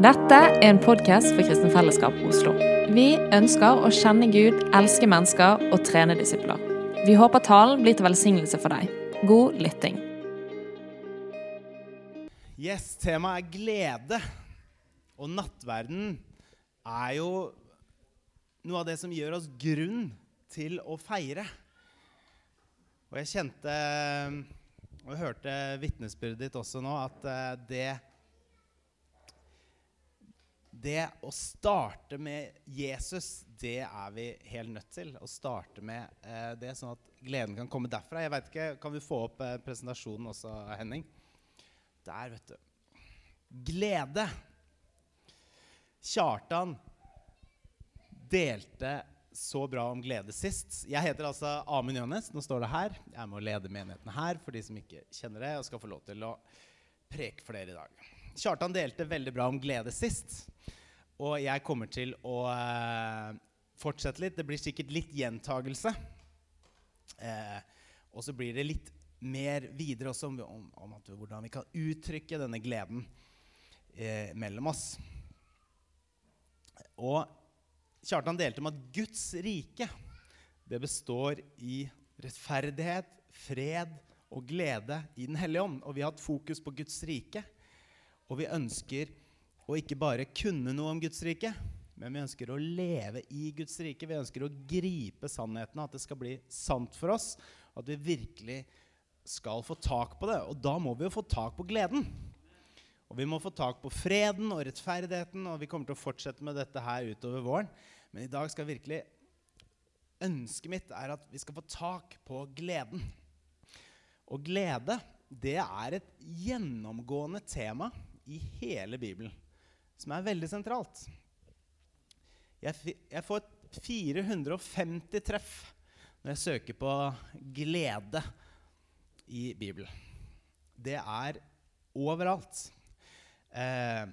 Dette er en podkast for Kristen Fellesskap Oslo. Vi ønsker å kjenne Gud, elske mennesker og trene disipler. Vi håper talen blir til velsignelse for deg. God lytting. Yes, temaet er glede. Og nattverden er jo noe av det som gjør oss grunn til å feire. Og jeg kjente og hørte vitnesbyrdet ditt også nå, at eh, det det å starte med Jesus, det er vi helt nødt til. Å starte med eh, det, sånn at gleden kan komme derfra. Jeg vet ikke, Kan vi få opp eh, presentasjonen også, Henning? Der, vet du. Glede. Kjartan delte så bra om glede sist. Jeg heter altså Amund Jønnes. Nå står det her. Jeg er med å lede menigheten her for de som ikke kjenner det, og skal få lov til å preke for dere i dag. Kjartan delte veldig bra om glede sist. Og jeg kommer til å eh, fortsette litt. Det blir sikkert litt gjentagelse. Eh, og så blir det litt mer videre også om, om, om at, hvordan vi kan uttrykke denne gleden eh, mellom oss. Og Kjartan delte om at Guds rike det består i rettferdighet, fred og glede i Den hellige ånd. Og vi har hatt fokus på Guds rike. Og vi ønsker å ikke bare kunne noe om Guds rike, men vi ønsker å leve i Guds rike. Vi ønsker å gripe sannheten, at det skal bli sant for oss. At vi virkelig skal få tak på det. Og da må vi jo få tak på gleden. Og vi må få tak på freden og rettferdigheten, og vi kommer til å fortsette med dette her utover våren. Men i dag skal virkelig Ønsket mitt er at vi skal få tak på gleden. Og glede, det er et gjennomgående tema i hele Bibelen, som er veldig sentralt. Jeg, jeg får 450 treff når jeg søker på glede i Bibelen. Det er overalt. Eh,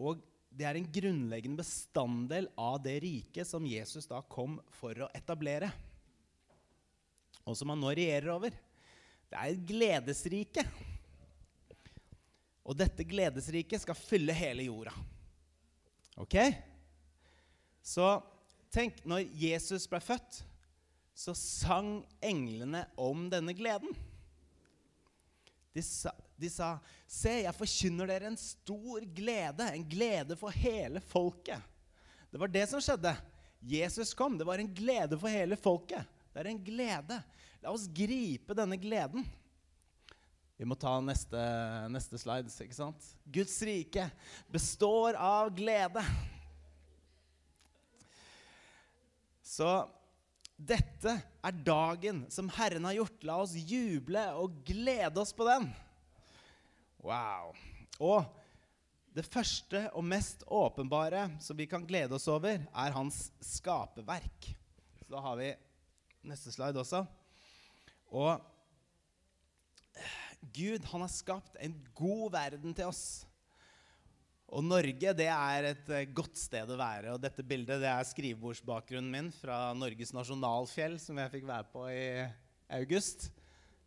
og det er en grunnleggende bestanddel av det riket som Jesus da kom for å etablere, og som han nå regjerer over. Det er et gledesrike. Og dette gledesriket skal fylle hele jorda. Ok? Så tenk, når Jesus ble født, så sang englene om denne gleden. De sa, de sa 'Se, jeg forkynner dere en stor glede, en glede for hele folket'. Det var det som skjedde. Jesus kom. Det var en glede for hele folket. Det er en glede. La oss gripe denne gleden. Vi må ta neste, neste slides, ikke sant? Guds rike består av glede. Så dette er dagen som Herren har gjort. La oss juble og glede oss på den. Wow. Og det første og mest åpenbare som vi kan glede oss over, er hans skaperverk. Så da har vi neste slide også. Og Gud han har skapt en god verden til oss. Og Norge det er et eh, godt sted å være. Og dette bildet det er skrivebordsbakgrunnen min fra Norges nasjonalfjell, som jeg fikk være på i august.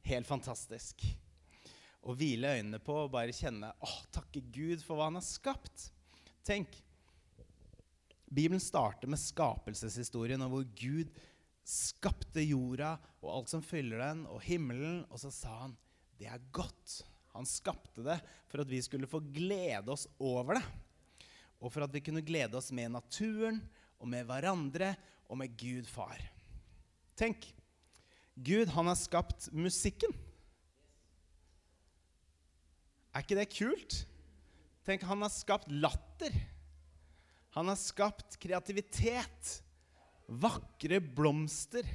Helt fantastisk. Å hvile øynene på og bare kjenne åh, takke Gud for hva han har skapt. Tenk, Bibelen starter med skapelseshistorien, og hvor Gud skapte jorda og alt som fyller den, og himmelen, og så sa han det er godt. Han skapte det for at vi skulle få glede oss over det. Og for at vi kunne glede oss med naturen og med hverandre og med Gud far. Tenk, Gud han har skapt musikken. Er ikke det kult? Tenk, han har skapt latter. Han har skapt kreativitet. Vakre blomster.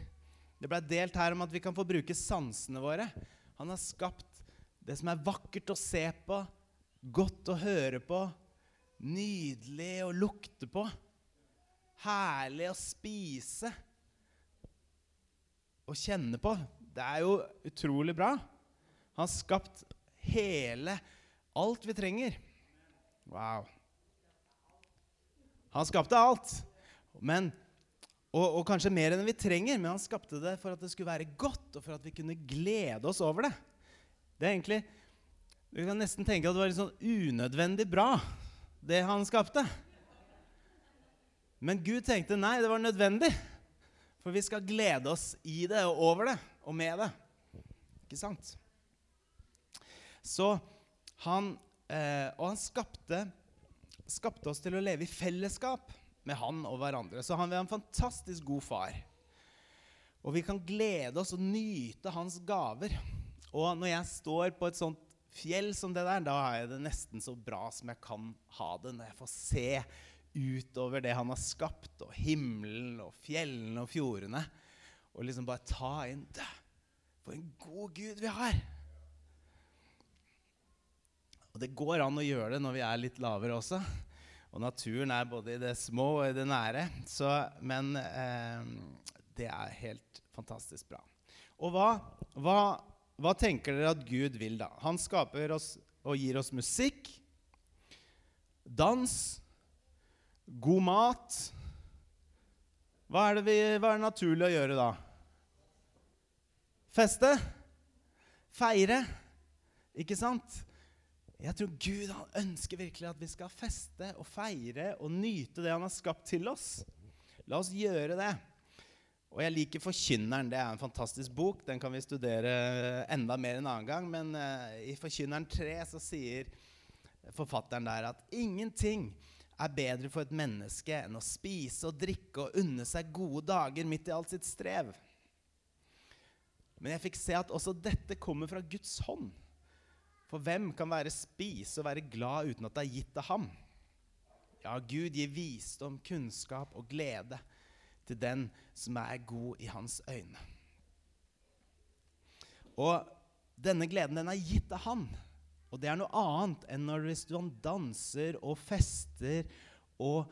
Det ble delt her om at vi kan få bruke sansene våre. Han har skapt det som er vakkert å se på, godt å høre på, nydelig å lukte på, herlig å spise og kjenne på. Det er jo utrolig bra. Han har skapt hele alt vi trenger. Wow. Han skapte alt. Men og, og, kanskje mer enn vi trenger, men han skapte det for at det skulle være godt, og for at vi kunne glede oss over det. Det er egentlig, Du kan nesten tenke at det var litt sånn unødvendig bra. det han skapte. Men Gud tenkte nei, det var nødvendig. For vi skal glede oss i det og over det og med det. Ikke sant? Så han eh, Og han skapte, skapte oss til å leve i fellesskap med han og hverandre. Så han er en fantastisk god far. Og vi kan glede oss og nyte hans gaver. Og når jeg står på et sånt fjell som det der, da har jeg det nesten så bra som jeg kan ha det. Når jeg får se utover det han har skapt, og himmelen og fjellene og fjordene. Og liksom bare ta inn det. For en god Gud vi har! Og det går an å gjøre det når vi er litt lavere også. Og naturen er både i det små og i det nære. Så, men eh, det er helt fantastisk bra. Og hva, hva, hva, tenker dere at Gud vil, da? Han skaper oss og gir oss musikk, dans, god mat. Hva er det, vi, hva er det naturlig å gjøre da? Feste? Feire? Ikke sant? Jeg tror Gud han ønsker virkelig at vi skal feste og feire og nyte det han har skapt til oss. La oss gjøre det. Og jeg liker 'Forkynneren'. Det er en fantastisk bok. Den kan vi studere enda mer en annen gang. Men uh, i 'Forkynneren 3' så sier forfatteren der at ingenting er bedre for et menneske enn å spise og drikke og unne seg gode dager midt i alt sitt strev. Men jeg fikk se at også dette kommer fra Guds hånd. For hvem kan være spise og være glad uten at det er gitt av ham? Ja, Gud gir visdom, kunnskap og glede til den som er god i hans øyne. Og denne gleden den er gitt av han. Og det er noe annet enn når du danser og fester og,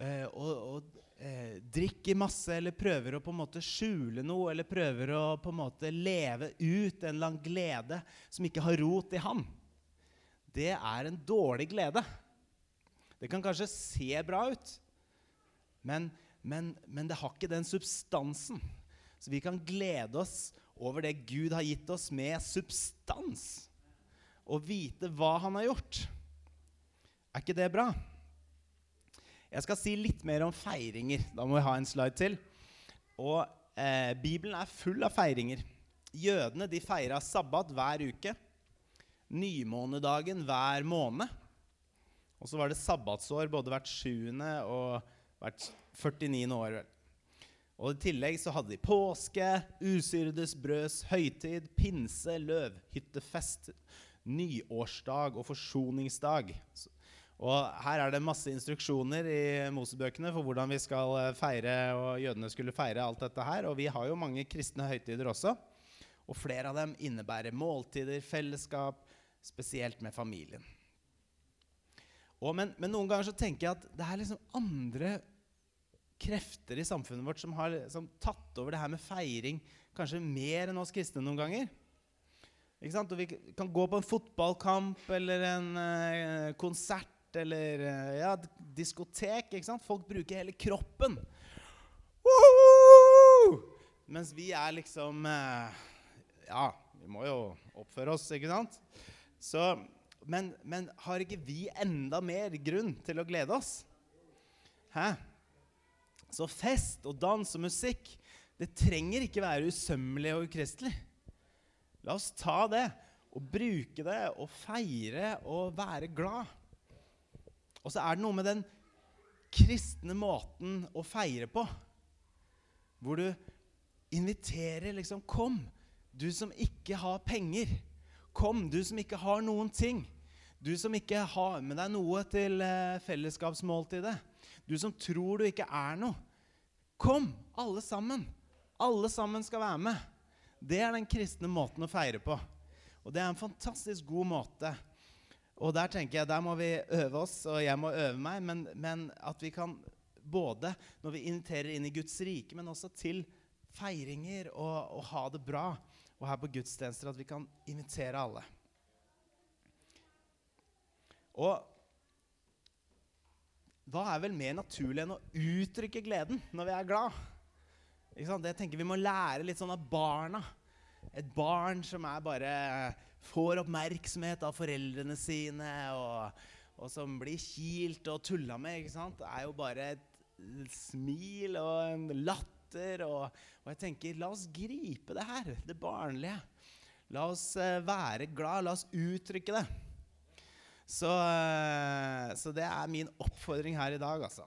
øh, og, og eh, drikker masse eller prøver å på en måte skjule noe eller prøver å på en måte leve ut en eller annen glede som ikke har rot i ham, det er en dårlig glede. Det kan kanskje se bra ut, men, men, men det har ikke den substansen. Så vi kan glede oss over det Gud har gitt oss, med substans. Og vite hva han har gjort. Er ikke det bra? Jeg skal si litt mer om feiringer. Da må vi ha en slide til. Og eh, Bibelen er full av feiringer. Jødene de feira sabbat hver uke. Nymånedagen hver måned. Og så var det sabbatsår både hvert sjuende og hvert 49. år. Og I tillegg så hadde de påske, usyrdes brøds høytid, pinse, løvhyttefest, nyårsdag og forsoningsdag. Og Her er det masse instruksjoner i Mosebøkene for hvordan vi skal eh, feire og jødene skulle feire alt dette her. Og vi har jo mange kristne høytider også. Og flere av dem innebærer måltider, fellesskap, spesielt med familien. Og, men, men, noen ganger så tenker jeg at det er liksom andre krefter i samfunnet vårt som har liksom, tatt over det her med feiring kanskje mer enn oss kristne noen ganger. Ikke sant? Og vi kan gå på en fotballkamp eller en uh, konsert eller eh, ja, diskotek. ikke sant? Folk bruker hele kroppen. Woohoo! Mens vi er liksom eh, Ja, vi må jo oppføre oss, ikke sant? Så, men, men har ikke vi enda mer grunn til å glede oss? Hæ? Så fest og dans og musikk, det trenger ikke være usømmelig og ukristelig. La oss ta det og bruke det og feire og være glad. Og så er det noe med den kristne måten å feire på, hvor du inviterer liksom Kom, du som ikke har penger. Kom, du som ikke har noen ting. Du som ikke har med deg noe til eh, fellesskapsmåltidet. Du som tror du ikke er noe. Kom, alle sammen. Alle sammen skal være med. Det er den kristne måten å feire på. Og det er en fantastisk god måte og der tenker jeg, der må vi øve oss, og jeg må øve meg, men, men at vi kan både når vi inviterer inn i Guds rike, men også til feiringer og, og ha det bra. Og her på gudstjenester at vi kan invitere alle. Og hva er vel mer naturlig enn å uttrykke gleden når vi er glad? Jeg tenker Vi må lære litt sånn av barna. Et barn som er bare får oppmerksomhet av foreldrene sine og, og som blir kilt og tulla med, ikke sant, er jo bare et smil og en latter. Og, og jeg tenker, la oss gripe det her, det barnlige. La oss eh, være glad. La oss uttrykke det. Så, eh, så det er min oppfordring her i dag, altså.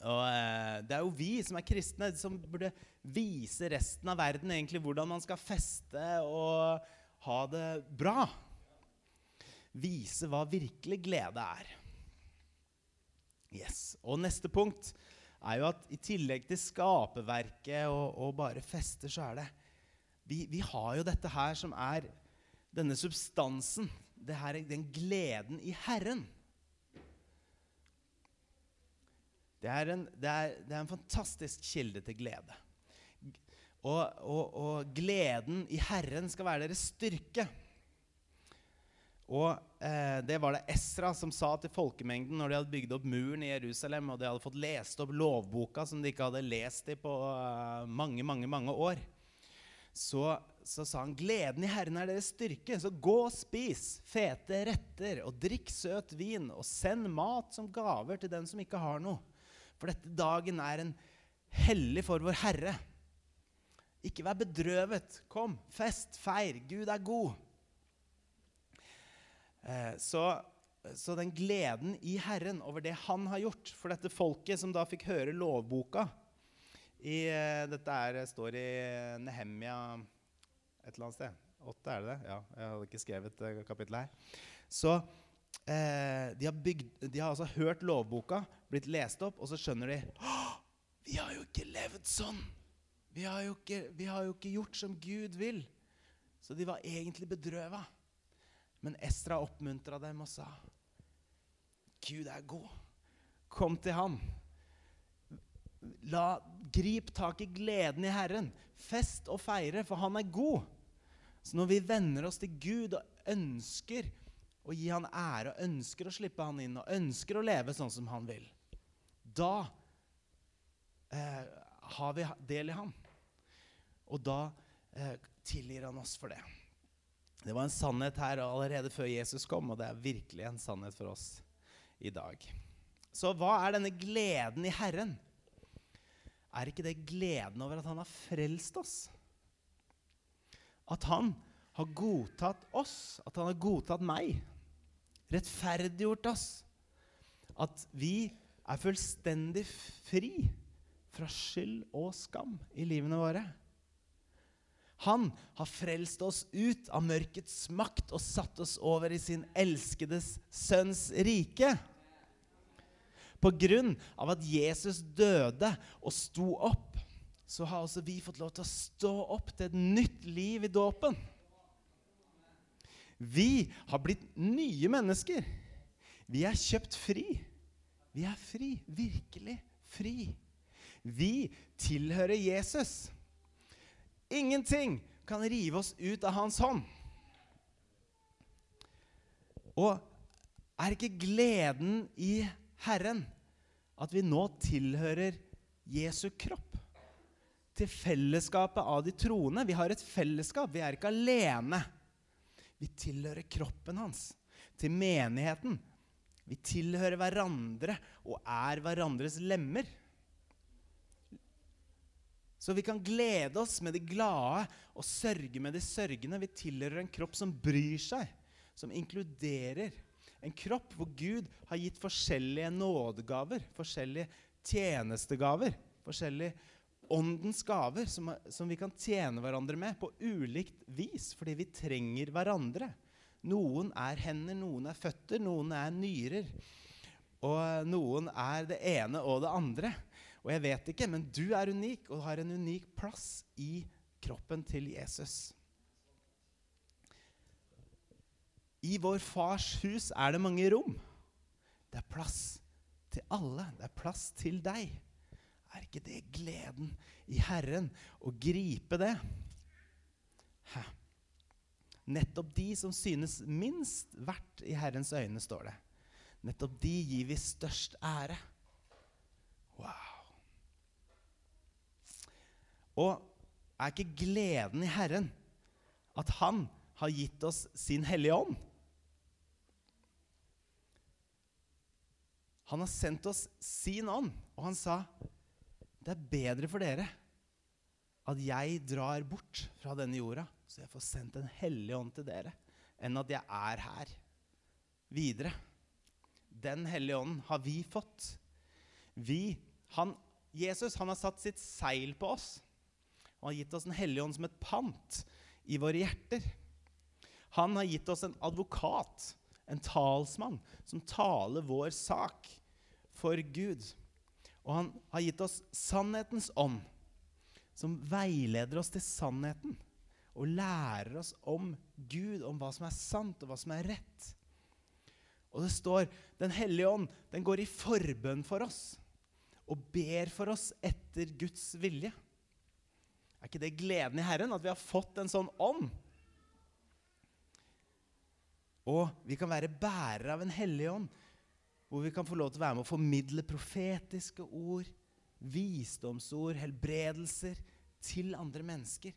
Og eh, Det er jo vi som er kristne, som burde vise resten av verden egentlig hvordan man skal feste og ha det bra. Vise hva virkelig glede er. Yes. Og neste punkt er jo at i tillegg til skaperverket og, og bare fester, så er det vi, vi, har jo dette her som er denne substansen. Det her, den gleden i Herren. Det er, en, det, er, det er en, fantastisk kilde til glede. Og, og, og, gleden i Herren skal være deres styrke. Og eh, Det var det Esra som sa til folkemengden når de hadde bygd opp muren i Jerusalem og de hadde fått lest opp lovboka som de ikke hadde lest i på uh, mange, mange, mange år. Så, så, sa han gleden i Herren er deres styrke. Så gå og spis fete retter og drikk søt vin og send mat som gaver til den som ikke har noe. For dette dagen er en hellig for vår Herre. Ikke vær bedrøvet. Kom, fest, feir. Gud er god. Eh, så, så, den gleden i Herren over det han har gjort for dette folket som da fikk høre lovboka i, eh, Dette er, står i Nehemia et eller annet sted. Åtte, er det det? Ja, jeg hadde ikke skrevet kapittelet her. Så eh, de, har bygd, de har altså hørt lovboka, blitt lest opp, og så skjønner de Vi har jo ikke levd sånn! Vi har, ikke, vi har, jo ikke, gjort som Gud vil. Så de var egentlig bedrøva. Men Estra oppmuntra dem og sa, Gud er god. Kom til ham. La, grip tak i gleden i Herren. Fest og feire, for han er god. Så når vi venner oss til Gud og ønsker å gi han ære og ønsker å slippe han inn og ønsker å leve sånn som han vil, da eh, har vi del i ham. Og da eh, tilgir han oss for det. Det var en sannhet her allerede før Jesus kom, og det er virkelig en sannhet for oss i dag. Så hva er denne gleden i Herren? Er ikke det gleden over at han har frelst oss? At han har godtatt oss, at han har godtatt meg. Rettferdiggjort oss. At vi er fullstendig fri fra skyld og skam i livene våre. Han har frelst oss ut av mørkets makt og satt oss over i sin elskedes sønns rike. På grunn av at Jesus døde og sto opp, så har også vi fått lov til å stå opp til et nytt liv i dåpen. Vi har blitt nye mennesker. Vi er kjøpt fri. Vi er fri. Virkelig fri. Vi tilhører Jesus. Ingenting kan rive oss ut av hans hånd. Og er ikke gleden i Herren at vi nå tilhører Jesu kropp? Til fellesskapet av de troende. Vi har et fellesskap. Vi er ikke alene. Vi tilhører kroppen hans, til menigheten. Vi tilhører hverandre og er hverandres lemmer. Så vi kan glede oss med de glade og sørge med de sørgende. Vi tilhører en kropp som bryr seg, som inkluderer. En kropp hvor Gud har gitt forskjellige nådegaver, forskjellige tjenestegaver, forskjellige åndens gaver som, som, vi kan tjene hverandre med på ulikt vis, fordi vi trenger hverandre. Noen er hender, noen er føtter, noen er nyrer. Og noen er det ene og det andre. Og jeg vet ikke, men du er unik og har en unik plass i kroppen til Jesus. I vår fars hus er det mange rom. Det er plass til alle. Det er plass til deg. Er ikke det gleden i Herren å gripe det? Hæ. Nettopp de som synes minst verdt i Herrens øyne, står det. Nettopp de gir vi størst ære. Og er ikke gleden i Herren at Han har gitt oss sin Hellige Ånd? Han har sendt oss sin ånd, og han sa det er bedre for dere at jeg drar bort fra denne jorda, så jeg får sendt en hellige ånd til dere, enn at jeg er her videre. Den hellige ånden har vi fått. Vi, han, Jesus han har satt sitt seil på oss og har gitt oss Den hellige ånd som et pant i våre hjerter. Han har gitt oss en advokat, en talsmann, som taler vår sak for Gud. Og han har gitt oss sannhetens ånd, som veileder oss til sannheten. Og lærer oss om Gud, om hva som er sant, og hva som er rett. Og det står Den hellige ånd den går i forbønn for oss og ber for oss etter Guds vilje. Er ikke det gleden i Herren at vi har fått en sånn ånd? Og vi kan være bærere av en hellig ånd, hvor vi kan få lov til å være med å formidle profetiske ord, visdomsord, helbredelser til andre mennesker,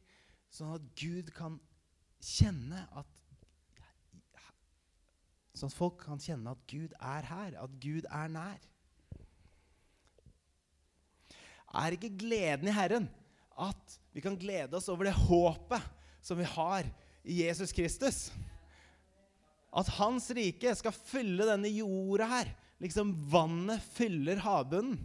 sånn at Gud kan kjenne at Sånn at folk kan kjenne at Gud er her, at Gud er nær. Er ikke gleden i Herren at vi kan glede oss over det håpet som vi har i Jesus Kristus? At Hans rike skal fylle denne jorda her, liksom vannet fyller havbunnen.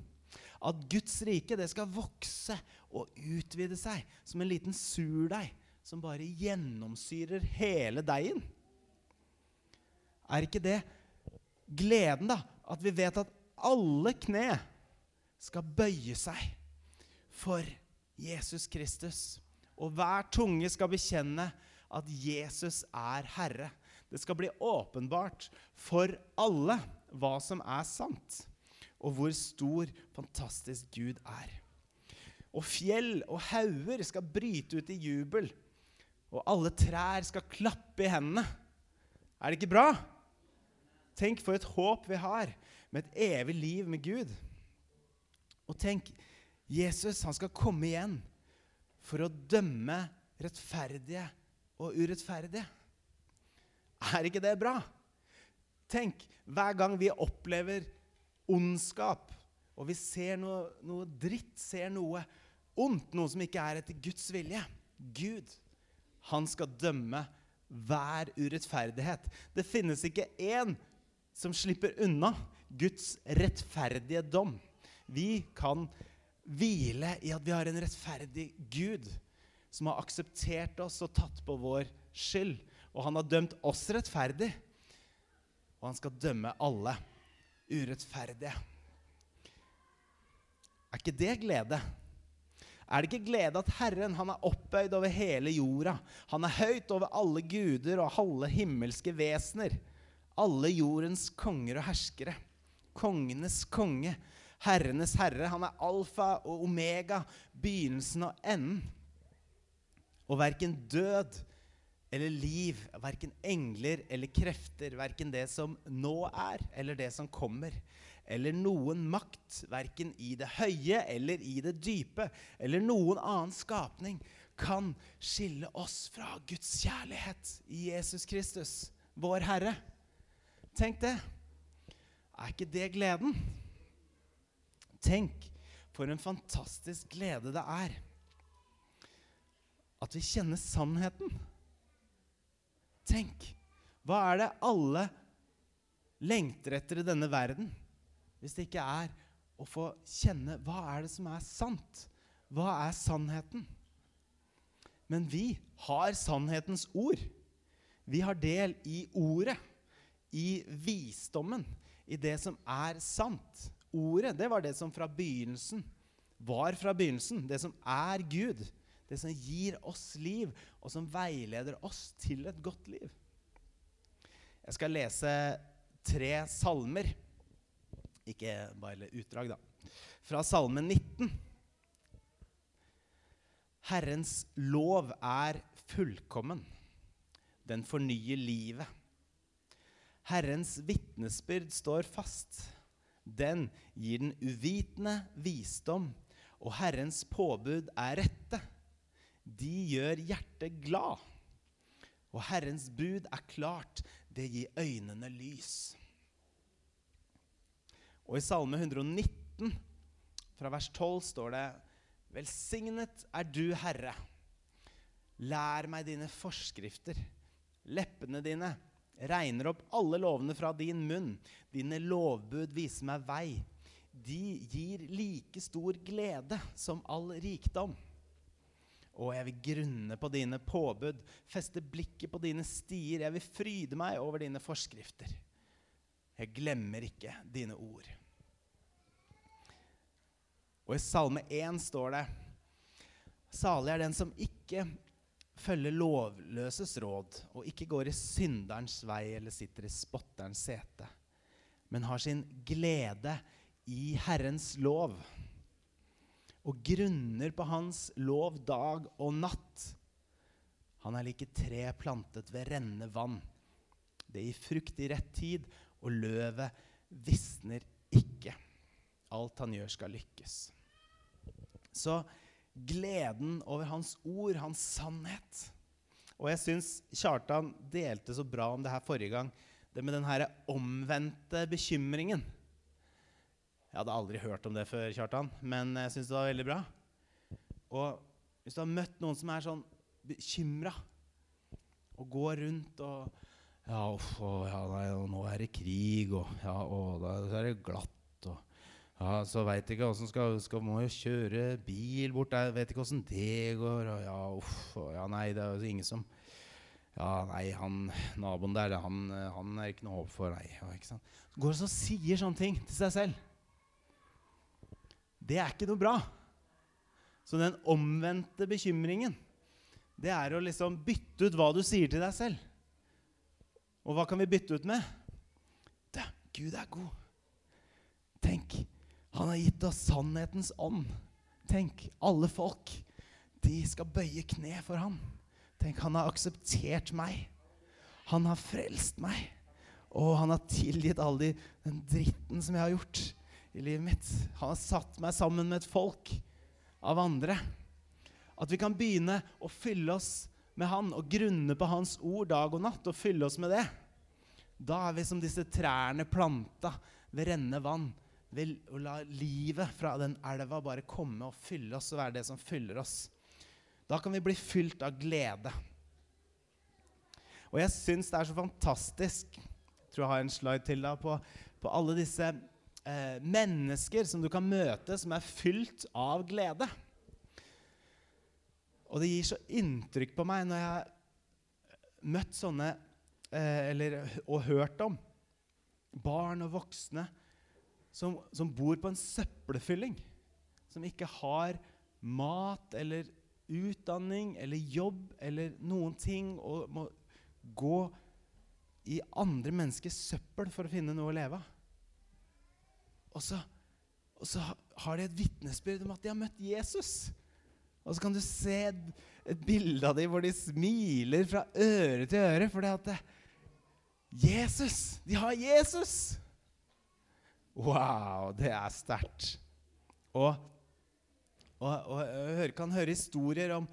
At Guds rike det skal vokse og utvide seg som en liten surdeig som bare gjennomsyrer hele deigen. Er ikke det gleden, da? At vi vet at alle kne skal bøye seg for Jesus Kristus. Og hver tunge skal bekjenne at Jesus er Herre. Det skal bli åpenbart for alle hva som er sant, og hvor stor, fantastisk Gud er. Og fjell og hauger skal bryte ut i jubel, og alle trær skal klappe i hendene. Er det ikke bra? Tenk for et håp vi har med et evig liv med Gud. Og tenk, Jesus han skal komme igjen for å dømme rettferdige og urettferdige. Er ikke det bra? Tenk, hver gang vi opplever ondskap, og vi ser noe, noe dritt, ser noe ondt, noe som ikke er etter Guds vilje Gud, han skal dømme hver urettferdighet. Det finnes ikke én som slipper unna Guds rettferdige dom. Vi kan hvile i at vi har en rettferdig Gud som har akseptert oss og tatt på vår skyld. Og han har dømt oss rettferdig, og han skal dømme alle urettferdige. Er ikke det glede? Er det ikke glede at Herren han er opphøyd over hele jorda? Han er høyt over alle guder og alle himmelske vesener alle jordens konger og herskere. Kongenes konge, herrenes herre. Han er alfa og omega, begynnelsen og enden. Og verken død eller liv, verken engler eller krefter, verken det som nå er, eller det som kommer, eller noen makt, verken i det høye eller i det dype, eller noen annen skapning, kan skille oss fra Guds kjærlighet i Jesus Kristus, vår Herre. Tenk det. Er ikke det gleden? Tenk for en fantastisk glede det er at vi kjenner sannheten. Tenk, hva er det alle lengter etter i denne verden, hvis det ikke er å få kjenne hva er det som er sant? Hva er sannheten? Men vi har sannhetens ord. Vi har del i ordet i visdommen, i det som er sant. Ordet, det var det som fra begynnelsen var fra begynnelsen. Det som er Gud. Det som gir oss liv, og som veileder oss til et godt liv. Jeg skal lese tre salmer. Ikke bare utdrag, da. Fra salme 19. Herrens lov er fullkommen. Den fornyer livet. Herrens vitnesbyrd står fast. Den gir den uvitende visdom, og Herrens påbud er rette. De gjør hjertet glad. Og Herrens bud er klart, det gir øynene lys. Og i Salme 119, fra vers 12, står det Velsignet er du, Herre. Lær meg dine forskrifter. Leppene dine regner opp alle lovene fra din munn. Dine lovbud viser meg vei. De gir like stor glede som all rikdom. Og jeg vil grunne på dine påbud, feste blikket på dine stier. Jeg vil fryde meg over dine forskrifter. Jeg glemmer ikke dine ord. Og i Salme 1 står det Salig er den som ikke følger lovløses råd, og ikke går i synderens vei eller sitter i spotterens sete, men har sin glede i Herrens lov og grunner på Hans lov dag og natt. Han er like tre plantet ved rennende vann. Det gir frukt i rett tid, og løvet visner ikke. Alt han gjør, skal lykkes. Så gleden over hans ord, hans sannhet Og jeg syns Kjartan delte så bra om det her forrige gang. Det med den her omvendte bekymringen. Jeg hadde aldri hørt om det før, Kjartan, men jeg syns det var veldig bra. Og hvis du har møtt noen som er sånn bekymra, og går rundt og Ja, uff, ja nei, og nå er det krig, og ja, og da er det glatt ja, så veit ikke åssen skal, skal Må jo kjøre bil bort der. Vet ikke åssen det går. Og ja, uff. Og ja, nei, det er jo ingen som Ja, nei, han naboen der, han, han er ikke noe håp for. Nei. Ja, ikke sant? Går og sier sånne ting til seg selv. Det er ikke noe bra. Så den omvendte bekymringen, det er å liksom bytte ut hva du sier til deg selv. Og hva kan vi bytte ut med? Det, Gud er god. Han har gitt oss sannhetens ånd. Tenk, alle folk, de skal bøye kne for ham. Tenk, han har akseptert meg. Han har frelst meg. Og han har tilgitt all de, den dritten som jeg har gjort i livet mitt. Han har satt meg sammen med et folk av andre. At vi kan begynne å fylle oss med han og grunne på hans ord dag og natt og fylle oss med det. Da er vi som disse trærne planta ved rennende vann ved å la livet fra den elva bare komme og fylle oss og være det som fyller oss. Da kan vi bli fylt av glede. Og jeg syns det er så fantastisk Jeg tror jeg har en slide til da, på, på alle disse eh, mennesker som du kan møte, som er fylt av glede. Og det gir så inntrykk på meg når jeg har møtt sånne eh, eller, og hørt om barn og voksne som, som bor på en søppelfylling. Som ikke har mat eller utdanning eller jobb eller noen ting og må gå i andre menneskers søppel for å finne noe å leve av. Og så, og så har de et vitnesbyrd om at de har møtt Jesus. Og så kan du se et, bilde av dem hvor de smiler fra øre til øre fordi at Jesus! De har Jesus! Wow, det er sterkt. Og, og, og, jeg kan høre historier om,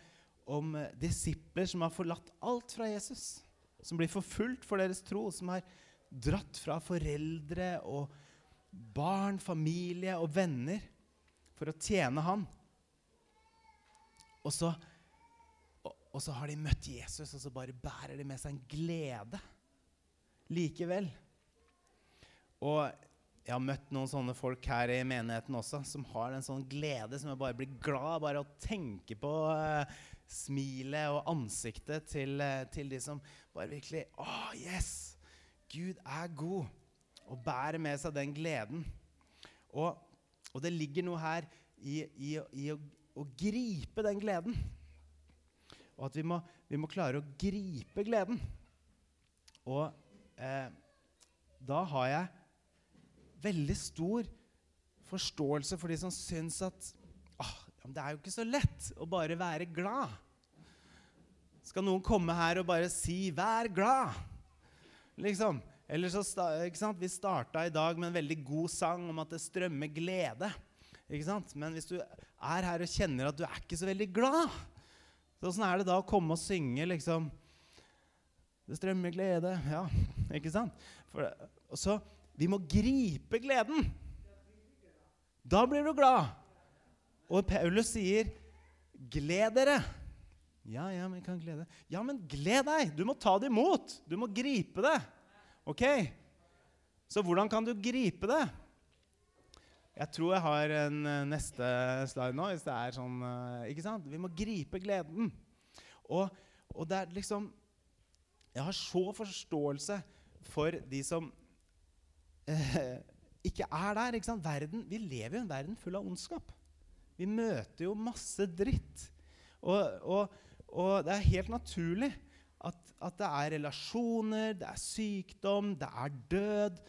om disipler som har forlatt alt fra Jesus. Som blir forfulgt for deres tro. Som har dratt fra foreldre og barn, familie og venner for å tjene han. Og så, og, og så har de møtt Jesus, og så bare bærer de med seg en glede likevel. Og jeg har møtt noen sånne folk her i menigheten også, som har en sånn glede som jeg bare blir glad bare å tenke på uh, smilet og ansiktet til, uh, til, de som bare virkelig Å, oh, yes! Gud er god. Og bærer med seg den gleden. Og, og det ligger noe her i, i, i å, å, gripe den gleden. Og at vi må, vi må klare å gripe gleden. Og eh, da har jeg veldig stor forståelse for de som syns at ah, det er jo ikke så lett å bare være glad. Skal noen komme her og bare si 'vær glad'? Liksom. Eller så, ikke sant? Vi starta i dag med en veldig god sang om at det strømmer glede. Ikke sant? Men hvis du er her og kjenner at du er ikke så veldig glad, så åssen er det da å komme og synge liksom Det strømmer glede. Ja, ikke sant? For, og så vi må gripe gleden. Da blir du glad. Og Paulus sier, 'Gled dere'. Ja, ja, men jeg kan glede. Ja, men gled deg! Du må ta det imot. Du må gripe det. Ok? Så hvordan kan du gripe det? Jeg tror jeg har en eh, neste slide nå. hvis det er sånn, eh, ikke sant? Vi må gripe gleden. Og, og det er liksom Jeg har så forståelse for de som eh, ikke er der. ikke? Verden, vi lever i en verden full av ondskap. Vi møter jo masse dritt. Og, og, og det er helt naturlig at, at, det er relasjoner, det er sykdom, det er død.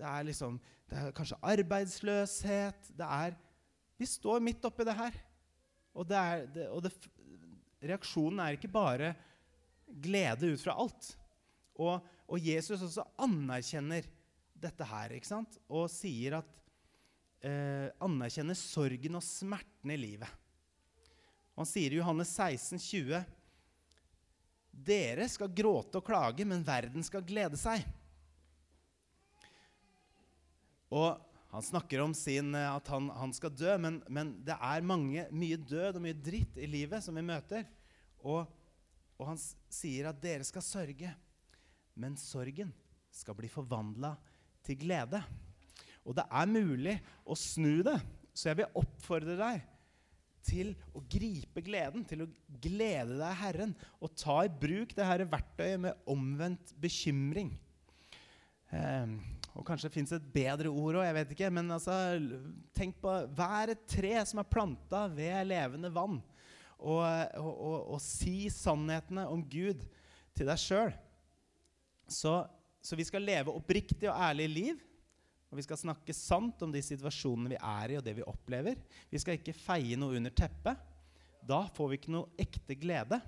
Det er liksom det er kanskje arbeidsløshet. Det er Vi står midt oppi det her. Og, det er, det, og det, reaksjonen er ikke bare glede ut fra alt. Og, og, Jesus også anerkjenner dette her ikke sant? og sier at eh, Anerkjenner sorgen og smerten i livet. Han sier i Johannes 16, 20, Dere skal gråte og klage, men verden skal glede seg. Og han snakker om sin, eh, at han, han skal dø, men, men, det er mange, mye død og mye dritt i livet som vi møter. Og, og han sier at dere skal sørge, men sorgen skal bli forvandla til glede. Og det er mulig å snu det, så jeg vil oppfordre deg til å gripe gleden, til å glede deg Herren, og ta i bruk det her verktøyet med omvendt bekymring. Eh, og kanskje det fins et bedre ord òg, jeg vet ikke. Men altså, tenk på hver et tre som er planta ved levende vann. Og, og, og, og si sannhetene om Gud til deg sjøl. Så, så, vi skal leve oppriktig og ærlig liv. Og vi skal snakke sant om de situasjonene vi er i, og det vi opplever. Vi skal ikke feie noe under teppet. Da får vi ikke noe ekte glede.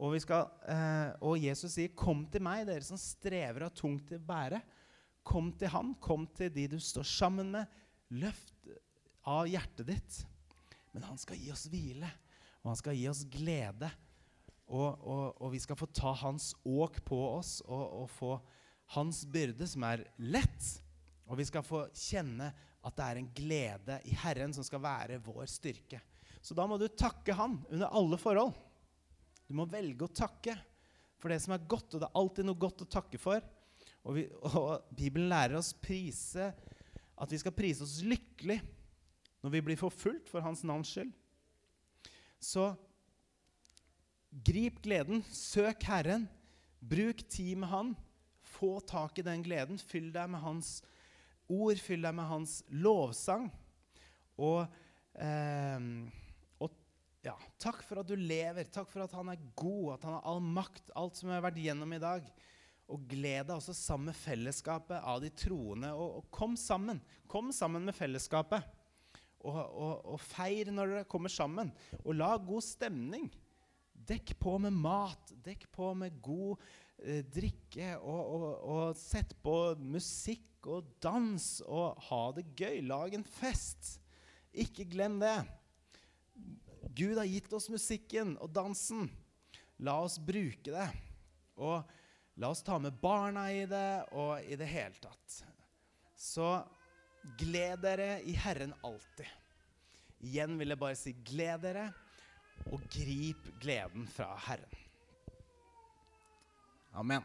Og, skal, eh, og Jesus sier, 'Kom til meg, dere som strever og har tungt til å bære.' Kom til han, kom til de du står sammen med. Løft av hjertet ditt. Men han skal gi oss hvile, og han skal gi oss glede. Og, og, og vi skal få ta hans åk på oss og, få hans byrde, som er lett. Og vi skal få kjenne at det er en glede i Herren som skal være vår styrke. Så da må du takke Han under alle forhold. Du må velge å takke for det som er godt, og det er alltid noe godt å takke for. Og, vi, og, Bibelen lærer oss prise, at vi skal prise oss lykkelig når vi blir forfulgt for Hans navns skyld. Så grip gleden, søk Herren, bruk tid med Han. Få tak i den gleden. Fyll deg med Hans ord, fyll deg med Hans lovsang. Og, eh, og ja, takk for at du lever. Takk for at Han er god, at Han har all makt. Alt som vi har vært gjennom i dag. Og gled deg også sammen med fellesskapet av de troende. Og, og kom sammen. Kom sammen med fellesskapet. Og, og, og, feir når dere kommer sammen. Og la god stemning. Dekk på med mat. Dekk på med god eh, drikke. Og, sett på musikk og dans. Og ha det gøy. Lag en fest. Ikke glem det. Gud har gitt oss musikken og dansen. La oss bruke det. Og La oss ta med barna i det, og i det hele tatt. Så gled dere i Herren alltid. Igjen vil jeg bare si gled dere, og grip gleden fra Herren. Amen.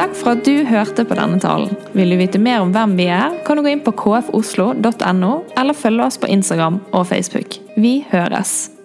Takk for at du hørte på denne talen. Vil du vite mer om hvem vi er, kan du gå inn på kfoslo.no, eller følge oss på Instagram og Facebook. Vi høres!